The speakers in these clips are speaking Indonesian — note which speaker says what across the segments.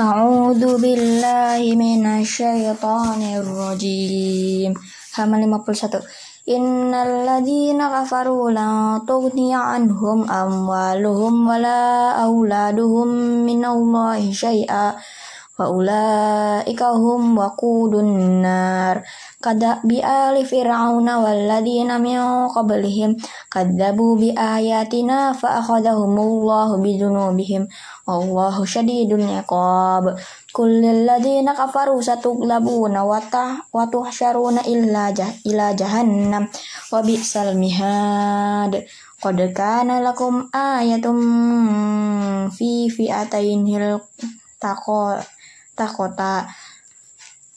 Speaker 1: A'udzu billahi minasyaitonir rajim. Halaman 51. Innal ladzina kafaru la tughni anhum amwaluhum wala auladuhum minallahi syai'a wa ulaika hum nar kada bi ali fir'auna walladzina bi ayatina fa wallahu syadidul iqab. Kullil ladzina kafaru satughlabuna wa wa tuhsyaruna illa jah ila jahannam. Wa bi'sal mihad. Qad kana lakum ayatum fi fi'atainil taqwa takota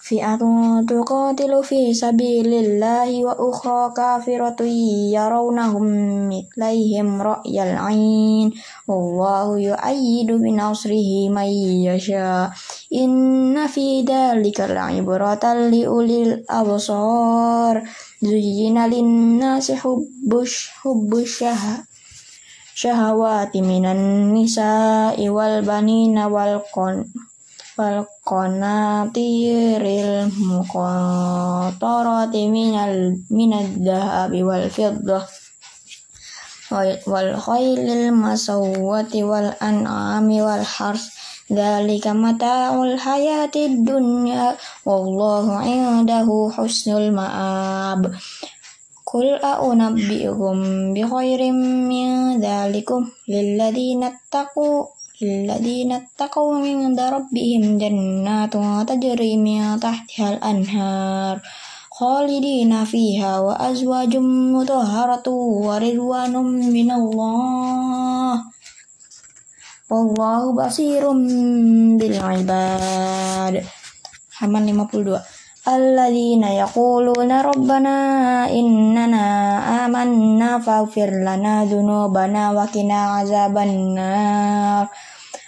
Speaker 1: fi'atun tuqatilu fi sabilillahi wa ukhra kafiratu yarawnahum mithlaihim ra'yal 'ain wallahu yu'ayyidu bi nasrihi may yasha inna fi dzalika la'ibratan li ulil absar zuyyina lin-nasi hubbush hubbush syahawati minan nisa'i wal banina wal qan wal qanatiril muqatarati minal minad dhahabi wal fiddah wal khailil masawwati wal an'ami wal hars Dzalika mata'ul hayatid dunya wallahu 'indahu husnul ma'ab Qul a'unabbi'ukum min rabbihim jannatun tajri min tahtihal anhar. Khalidina fiha wa azwajum mutahharatu wa ridwanum minallah. Wallahu basirum bil ibad. Halaman 52 alladzina yaquluna rabbana innana amanna faghfir lana dzunubana wa qina azabannar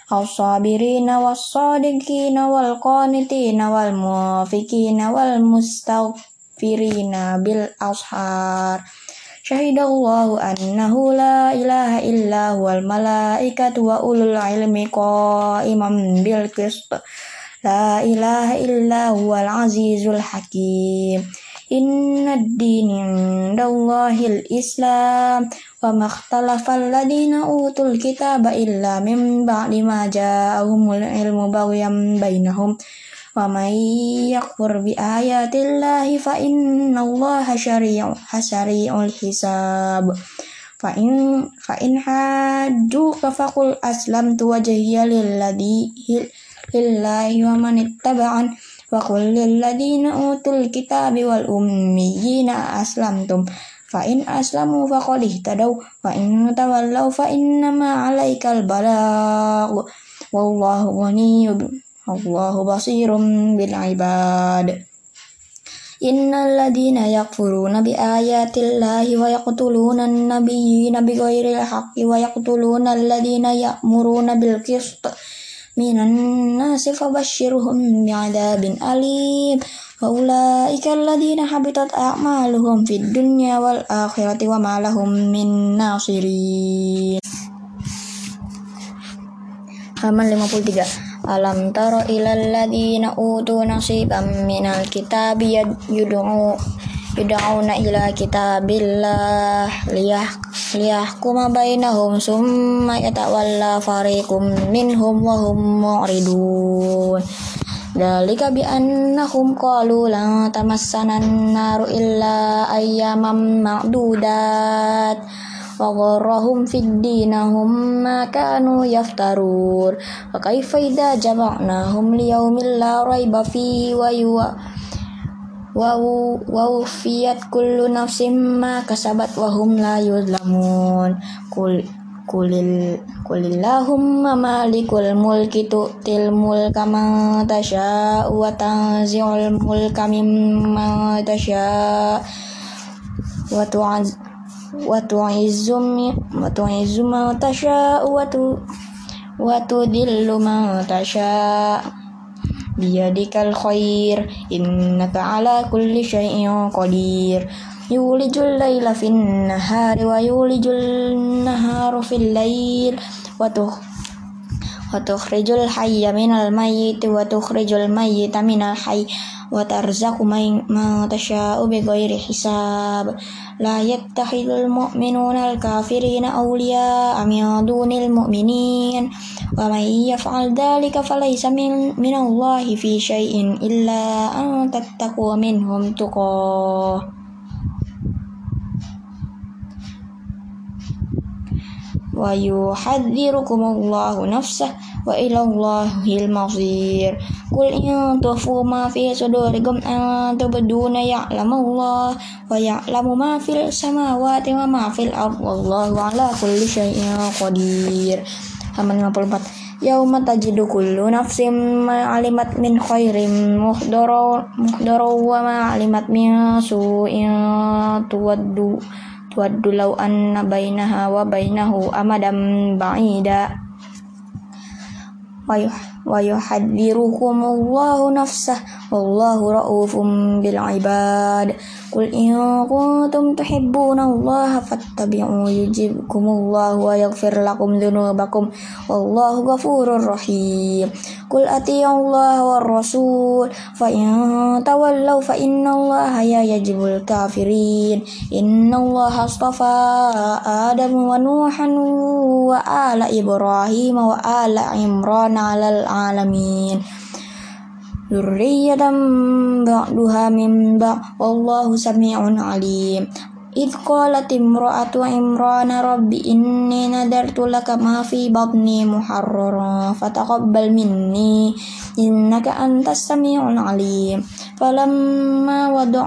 Speaker 1: as-sabirina was-sadiqina wal qanitina wal muwafiqina wal mustaghfirina bil ashar Syahidallahu annahu la ilaha illa huwal malaikatu wa La ilaha illa huwal azizul hakim. Inna ad-din islam wa makhtalafal ladina utul kitaba illa min ba'di ma ja'ahumul ilmu baghyan bainahum. Wa may yakfur bi ayatillahi fa innallaha syari'u hasari'ul hisab. Fa in fa in hajjuka faqul aslamtu wajhiya lilladzi lillahi wa man ittaba'an. Wa qul lil ladina utul kitabi wal ummiyina aslamtum. Fa in aslamu faqad ihtadaw. Wa in tawallaw fa innama 'alaikal balagh. Wallahu ghaniyyun wallahu basirum bil ibad. Innal ladina yakfuruna bi ayatillahi wa yaqtuluna an-nabiyyina bighairi al-haqqi wa yaqtuluna alladhina ya'muruna bil qist minan nasi fabashshirhum bi'adzabin alim. Wa ulaika alladhina habitat a'maluhum fid dunya wal akhirati wa ma lahum min nasirin. Halaman 53 Alam taro ilal ladhina utu nasiban minal kitabi yud'u yud'auna ila kitabillah. Liyah liyahkuma bainahum summa yatawalla fariqum minhum wa hum mu'ridun. Dalika bi annahum qalu la tamassana an-naru illa ayyaman ma'dudat. Wa gharrahum fid dinahum ma kanu yaftarun. Wa kaifa idza jama'nahum li yaumin la raiba fihi wa wa wufiyat kullu nafsin ma kasabat wa hum la yuzlamun. Kul kulil kulillahumma malikul mulki tu'til mulka man tasha wa tanzi'ul mulka mimman tasha wa wa tu'izzu wa tu'izzu man tasha wa tu wa tudillu man tasha biyadikal khair. Innaka ala kulli syai'in qadir. Yulijul laila fin nahari wa yulijul naharu fil lail wa وتخرج الحي من الميت وتخرج الميت من الحي وترزق من تشاء بغير حساب. لا يتخذ المؤمنون الكافرين أولياء من دون المؤمنين. ومن يفعل ذلك فليس من, من الله في شيء إلا أن تتقوا منهم تقاة. Wa yuhadzirkumullahu nafsah wa ilallahil masir Qul in tufu ma fi sudurikum an tubduna ya'lamullah wa ya'lamu ma fil samawati wa ma fil ard. Wallahu ala kulli syai'in qadir. Halaman 54 Yauma tajidu kullu nafsin ma alimat min khairin muhdara muhdara wa ma alimat min su'in tuwaddu waddu law anna bainaha wa bainahu amadan ba'ida. Wa yuhadzirukumullahu nafsah wallahu ra'ufum bil ibad Qul in kuntum tuhibbunallaha fattabi'u yujibkumullahu wa yaghfir lakum dzunubakum wallahu ghafurur rahim Qul atiyallaha war rasul fa in tawallaw fa innallaha ya yajibul kafirin innallaha astafa adam wa nuhan wa ala ibrahim wa ala imran 'alal alamin. Dzurriyyatan ba'duha min ba' wallahu sami'un alim. Id qalat imra'atu imrana rabbi inni nadartu laka ma fi batni muharrara fataqabbal minni innaka antas sami'un alim. Falamma wadu'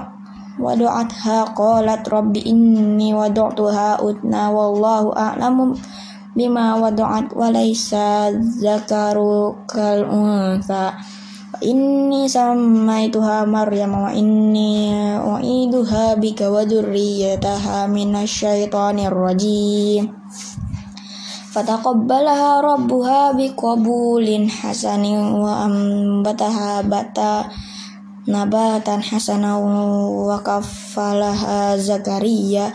Speaker 1: wadu'atha qalat rabbi inni wadu'tuha utna wallahu a'lamu bima wadu'at walaysa zakaru kal untha inni samaituha Maryam wa inni u'iduha bika wa dzurriyyataha minasyaitonir rajim fataqabbalaha rabbuha biqabulin hasanin wa ambataha bata nabatan hasanan wa kaffalaha Zakaria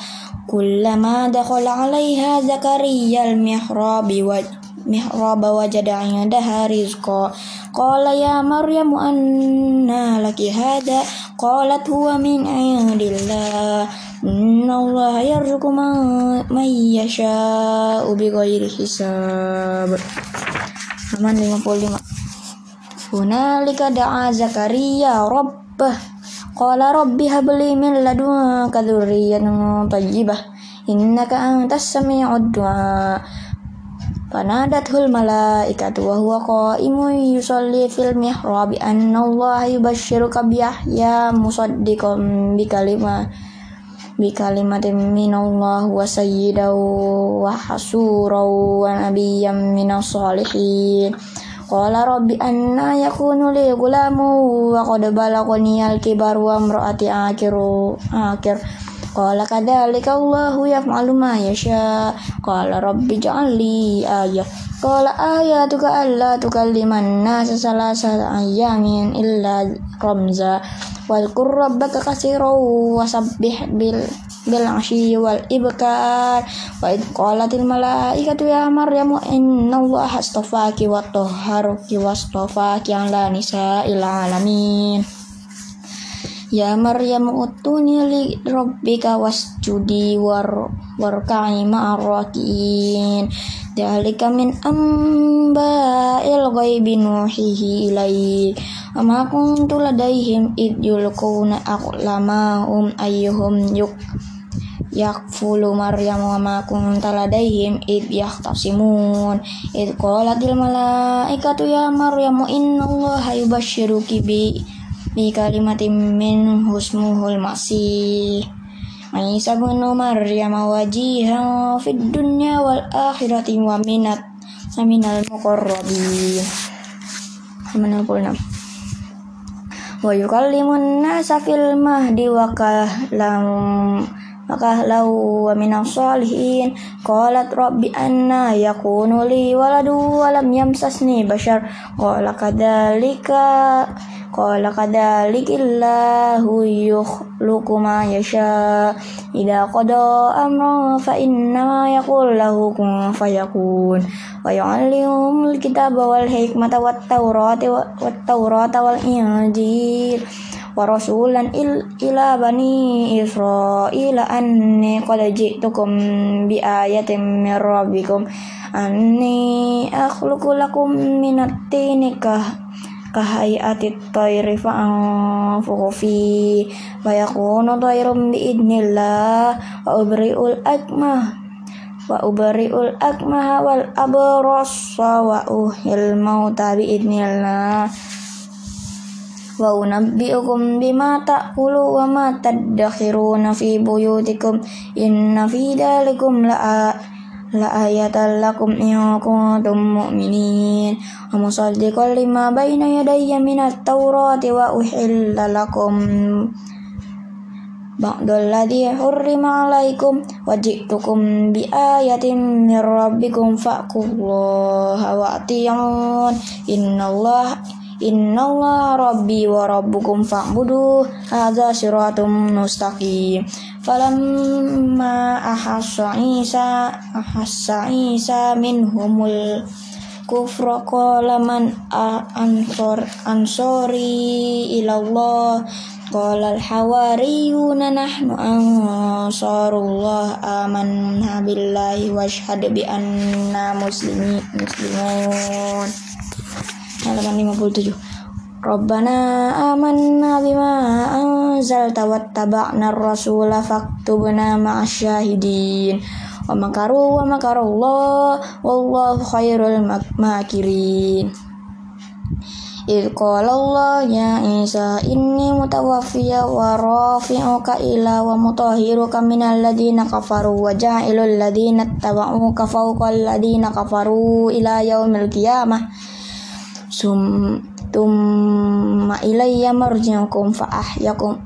Speaker 1: kullama dakhala 'alaiha Zakaria al-mihrabi wa mihraba wajada 'indaha rizqa Qala ya Maryam anna laki hada Qalat huwa min indillah Inna Allah yarzuqu man yasha'u bighairi hisab Halaman 55 Hunalika da'a Zakaria rabbah Qala rabbi habli min ladunka dzurriyyatan thayyibah innaka antas sami'ud du'a. Fanadathul malaikatu wa huwa qa'imun yusalli fil mihrab anna Allah yubashshiruka bi Yahya musaddiqan bi kalimah bi kalimatin minallah wa sayyidan wa hasuran wa nabiyyan minas salihin Qala rabbi anna yakunu li gulamu wa qad balagani al-kibar wa imraati akhiru akhir Qala kadzalika Allahu yaf'alu ma yasha. Qala rabbi ij'alli ayah. Qala ayatuka alla tukalliman nasa salasa ayyamin illa ramza. Wadhkur rabbaka katsiran wasabbih bil bil asyi wal ibkar wa id qalatil malaikatu ya maryamu inna allaha astafaki wa tahharuki wastafaki ala nisa'il alamin Ya Maryam utuni li rabbika wasjudi war warka'i ma'arrakin Dalika min amba'il ghaibi nuhihi ilai Ama kuntu ladaihim id yulquna aqlamahum ayyuhum yuk yakfulu Maryam wa ma kunta ladaihim id yahtasimun. Id qalatil malaikatu ya Maryam inna allaha yubashshiruki bi bi kalimatin min husmuhul masih. Isa bin Maryam wajihan fid dunya wal akhirati wa minat minal muqarrabin. Wa yukallimun nasa fil mahdi wa maka lahu wa minas salihin. Qalat rabbi anna yakunu li waladu wa lam yamsasni bashar. Qala kadzalika qala kadzalikillahu yukhluqu ma yasha. Idza qada amran fa inna yaqul lahu kun fayakun. Wa yu'allimul kitaba wal hikmata wat tawrata wat tawrata wal injil wa rasulan il, ila bani Israila anni qad ji'tukum bi ayatin min rabbikum anni akhluqu lakum min at-tini kahayatit tayri fa'anfukhu fi wa yakunu tayrum bi'idnillah wa ubri'ul akma wa ubri'ul akmah wal abrasa wa uhil mauta bi'idnillah unabbi'ukum bima ta'kulu wa ma tadakhiruna fi buyutikum. Inna fi dalikum la la ayatan lakum in kuntum mu'minin. Wa musaddiqan lima baina yadayya minat tawrati wa uhilla lakum. Ba'dal ladhi hurrima alaikum wa ji'tukum bi ayatin min rabbikum fa'kullaha wa ati'un. Innallaha Innallaha rabbi wa rabbukum fa'budu. Hadza siratum mustaqim. Falamma ahassa Isa ahassa Isa minhumul kufra qala man ansor ansori ilallah. Qala al hawariyuna nahnu ansarullah. Amanna billahi washhad bi anna muslimin muslimun halaman 57 Rabbana amanna bima anzalta wattaba'na rasula faktubna ma'asyahidin. Wa makaru wa makarullah wallahu khairul makirin. Idh qala Allah ya Isa inni mutawaffiya wa rafi'uka ila wa mutahhiruka minal ladina kafaru wa ja'ilul ladina tabauka fawqa ladina kafaru ila yaumil qiyamah sum tumma ilayya marji'ukum fa ahyakum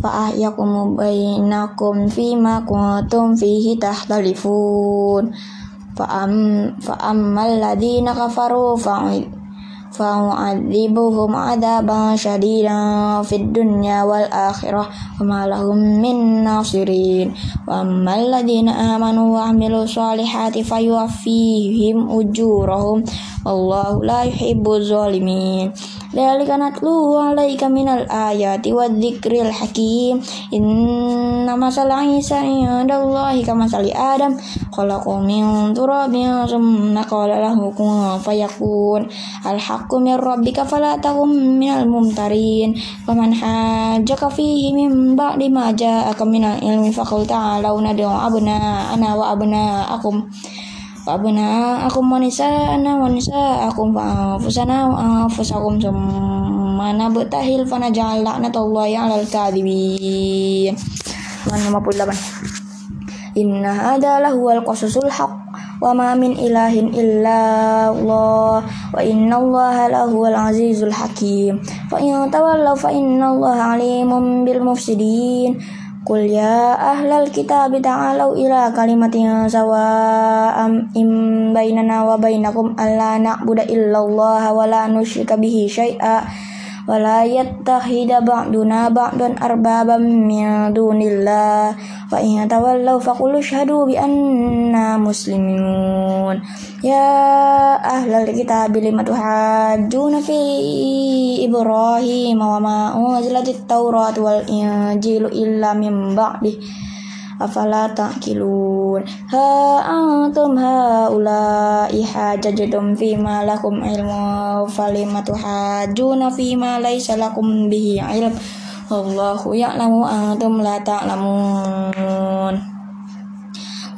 Speaker 1: fa ahyakum bainakum fima kuntum fihi tahtalifun. Fa am fa ammal ladina kafaru fa فأعذبهم عذابا شديدا في الدنيا والآخرة وما لهم من ناصرين وأما الذين آمنوا وعملوا الصالحات فيوفيهم أجورهم والله لا يحب الظالمين ذلك نتلوه عليك من الآيات والذكر الحكيم إن مثل عيسى عند الله كمثل آدم خلقه من تراب ثم قال له كن فيكون الحق من ربك فلا تكن من الممترين ومن حاجك فيه من بعد ما جاءك من العلم فقل تعالوا ندعو أبناءنا وأبناءكم Rabbana aku manisa ana manisa aku fusana fusakum sumana betahil fana ja'al laknatullahi 'alal kadhibin. 58. Inna adalah wal qasusul haq wa ma min ilahin illa Allah. Wa inna Allah lahu al azizul hakim. Fa in tawallaw fa inna Allah alimun bil mufsidin. Qul ya ahlal kitab ta'alau ila kalimatin sawa'am im bainana wa bainakum alla na'budu illallah wa la nusyrika bihi syai'a wala yattakhida ba'duna ba'dan arbabam min dunillah wa in tawallaw faqul ashhadu bi anna muslimun ya ahlal kitab lima tuhajjuna fi ibrahim wa ma unzilatit taurat wal injilu illa afala ta'qilun ha antum haula'i hajajtum fima lakum ilmu falimatu hajuna fima laysa lakum bihi ilm wallahu ya'lamu antum la ta'lamun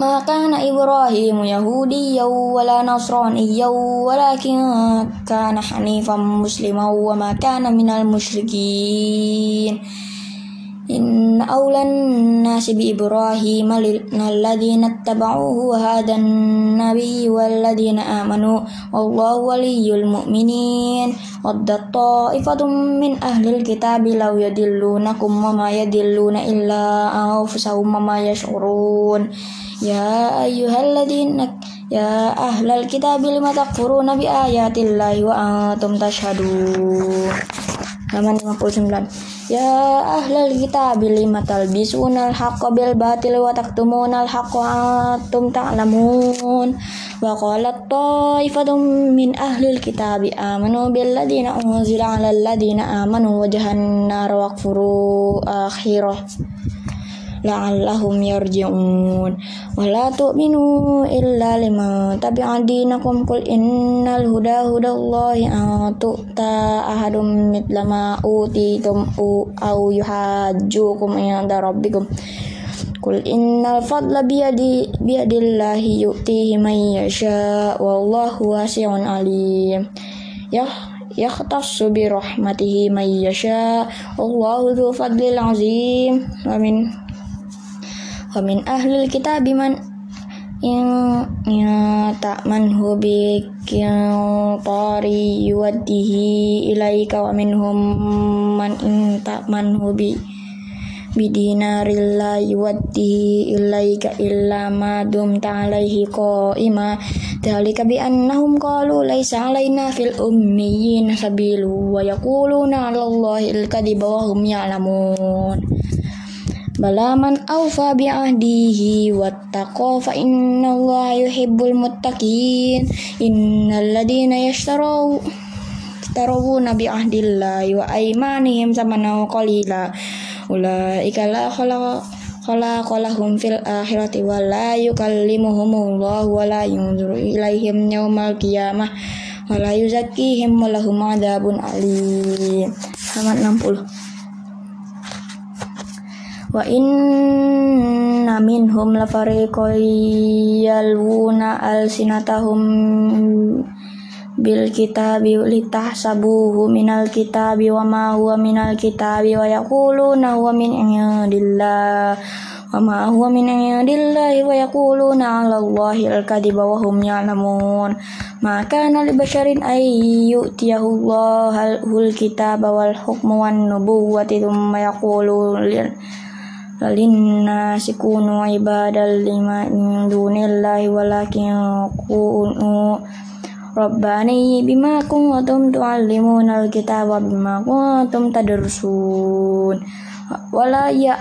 Speaker 1: ما كان إبراهيم يهوديا ولا نصرانيا ولكن كان حنيفا مسلما وما كان من المشركين إن أولى الناس بإبراهيم الذين اتبعوه وهذا النبي والذين آمنوا والله ولي المؤمنين ودت طائفة من أهل الكتاب لو يدلونكم وما يدلون إلا أنفسهم وما يشعرون يا أيها الذين يا أهل الكتاب لم تكفرون بآيات الله وأنتم تشهدون halaman 59 Ya ahlal kitab lima talbisunal haqqa bil batil wa taktumunal haqqa antum ta'lamun. Wa qalat ta'ifatum min ahlil kitab amanu bil ladina unzila 'alal ladina amanu wajhan nar waqfuru akhirah la'allahum yarji'un. Wa la tu'minu illa liman tabi'a dinakum qul innal huda hudallahi an tu'ta ahadum mithla ma utitum au yuhajjukum inda rabbikum. Qul innal fadla biyadi biyadillahi yu'tihi man yasha wallahu wasi'un alim. Ya yakhtassu bi rahmatihi man yasha wallahu dzu fadlil azim. Amin wa min ahlil kitabi man in ya ta'manhu bi qintari yuwaddihi ilaika wa man in ta'manhu bi bidinarin la yuwaddihi ilaika illa ma dumta alaihi qa'ima. Dhalika bi annahum qalu laysa alaina fil ummiyyin sabilu wa yaquluna 'ala allahi al-kadhiba wa Balaman awfa bi'ahdihi wattaqa fa inna Allah yuhibbul muttaqin. Innal ladina yashtaraw tarawuna bi'ahdillahi wa aymanihim samana qalila. Ulaika la khalaqa khalaqalahum fil akhirati wa la yukallimuhumullahu wa la yunzuru ilaihim yawmal qiyamah wa la yuzakkihim wa lahum adabun alim. Halaman 60 wa inna minhum lafariqan yalwuna alsinatahum bil kitabi litahsabuhu minal kitabi wa ma huwa minal kitabi wa yaquluna huwa min indillah. Wa ma huwa min indillahi wa yaquluna 'ala allahi al-kadhiba wa hum ya'lamun. Ma kana li basharin ay yu'tiyahu Allahul kitaba wal hukma wan nubuwwati thumma yaqulu linnasi kunu ibadal lima min dunillahi walakin kunu Rabbani bima kuntum tu'allimuna alkitaba bima kuntum tadrusun. Wala ya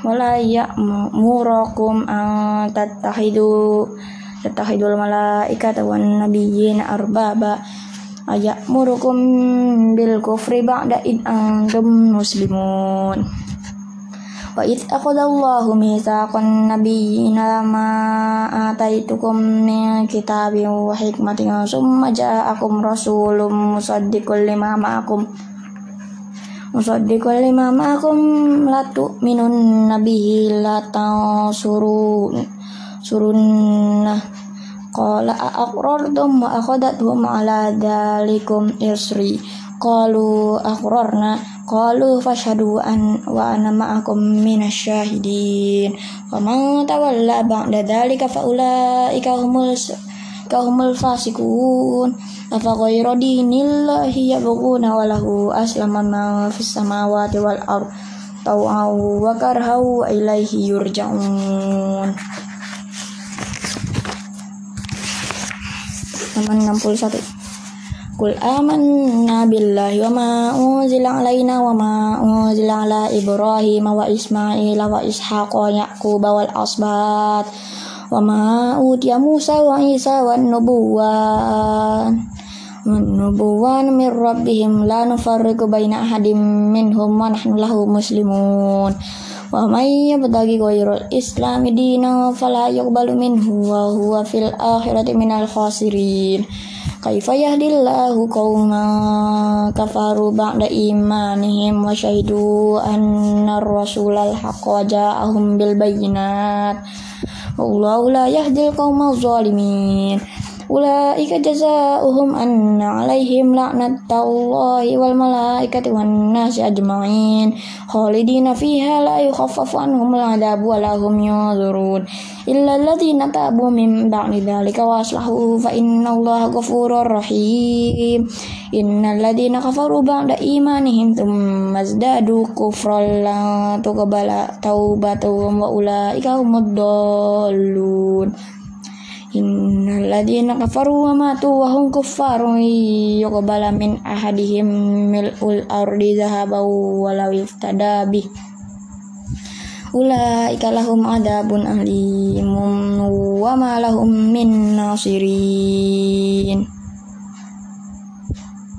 Speaker 1: wala ya murakum an tattahidu tattahidul malaikata wan nabiyyin arbaba. Murukum bil kufri ba'da id antum muslimun Wa id akhadallahu mitsaqan nabiyina lama ataitukum min kitabin wa hikmatin summa ja'akum rasulun musaddiqul lima ma'akum. Musaddiqul lima ma'akum la tu'minun nabiyyi la tansurun surunna. Qala aqrartum wa akhadatum ala dalikum isri qalu aqrarna Qalu fashhadu an wa ana ma'akum minasyahidin. Wa man tawalla ba'da dzalika fa ulaika humul kahumul fasikun. Afa ghayra dinillahi yabghuna wa lahu aslama ma fis samawati wal ard taw'au wa karhau ilaihi yurja'un. Halaman 61 Qul amanna billahi wa ma unzila alaina wa ma unzila ala Ibrahim wa Ismail wa Ishaq wa Yaqub wal asbat wa ma utiya Musa wa Isa wa nubuwan nubuwan min rabbihim la nufarriqu baina ahadim minhum wa nahnu lahu muslimun. Wa may yabtaghi ghayral islami dinan fala yuqbalu minhu wa huwa fil akhirati minal khasirin. Kaifa yahdillahu qauman kafaru ba'da imanihim wa syahidu anna rasulal haqq wa ja'ahum bil bayyinat. Wallahu la yahdil qaumal zalimin Ulaika jazaohum anna alaihim laknatallahi wal malaikati wan nasi ajma'in. Khalidina fiha la yukhaffafu anhum al'adabu wa lahum yunzurun. Illa alladziina tabu min ba'di dzalika wa aslahu fa innallaha ghafurur rahim. Innal ladzina kafaru ba'da imanihim thumma zdadu kufran la tuqbala taubatuhum wa ulaika humud dallun. Innalladzina kafaru wa matu wa hum kuffarun yuqbala min ahadihim mil'ul ardi zahaban walau yuftada bih. Ulaika lahum adabun alimun wa ma lahum min nasirin.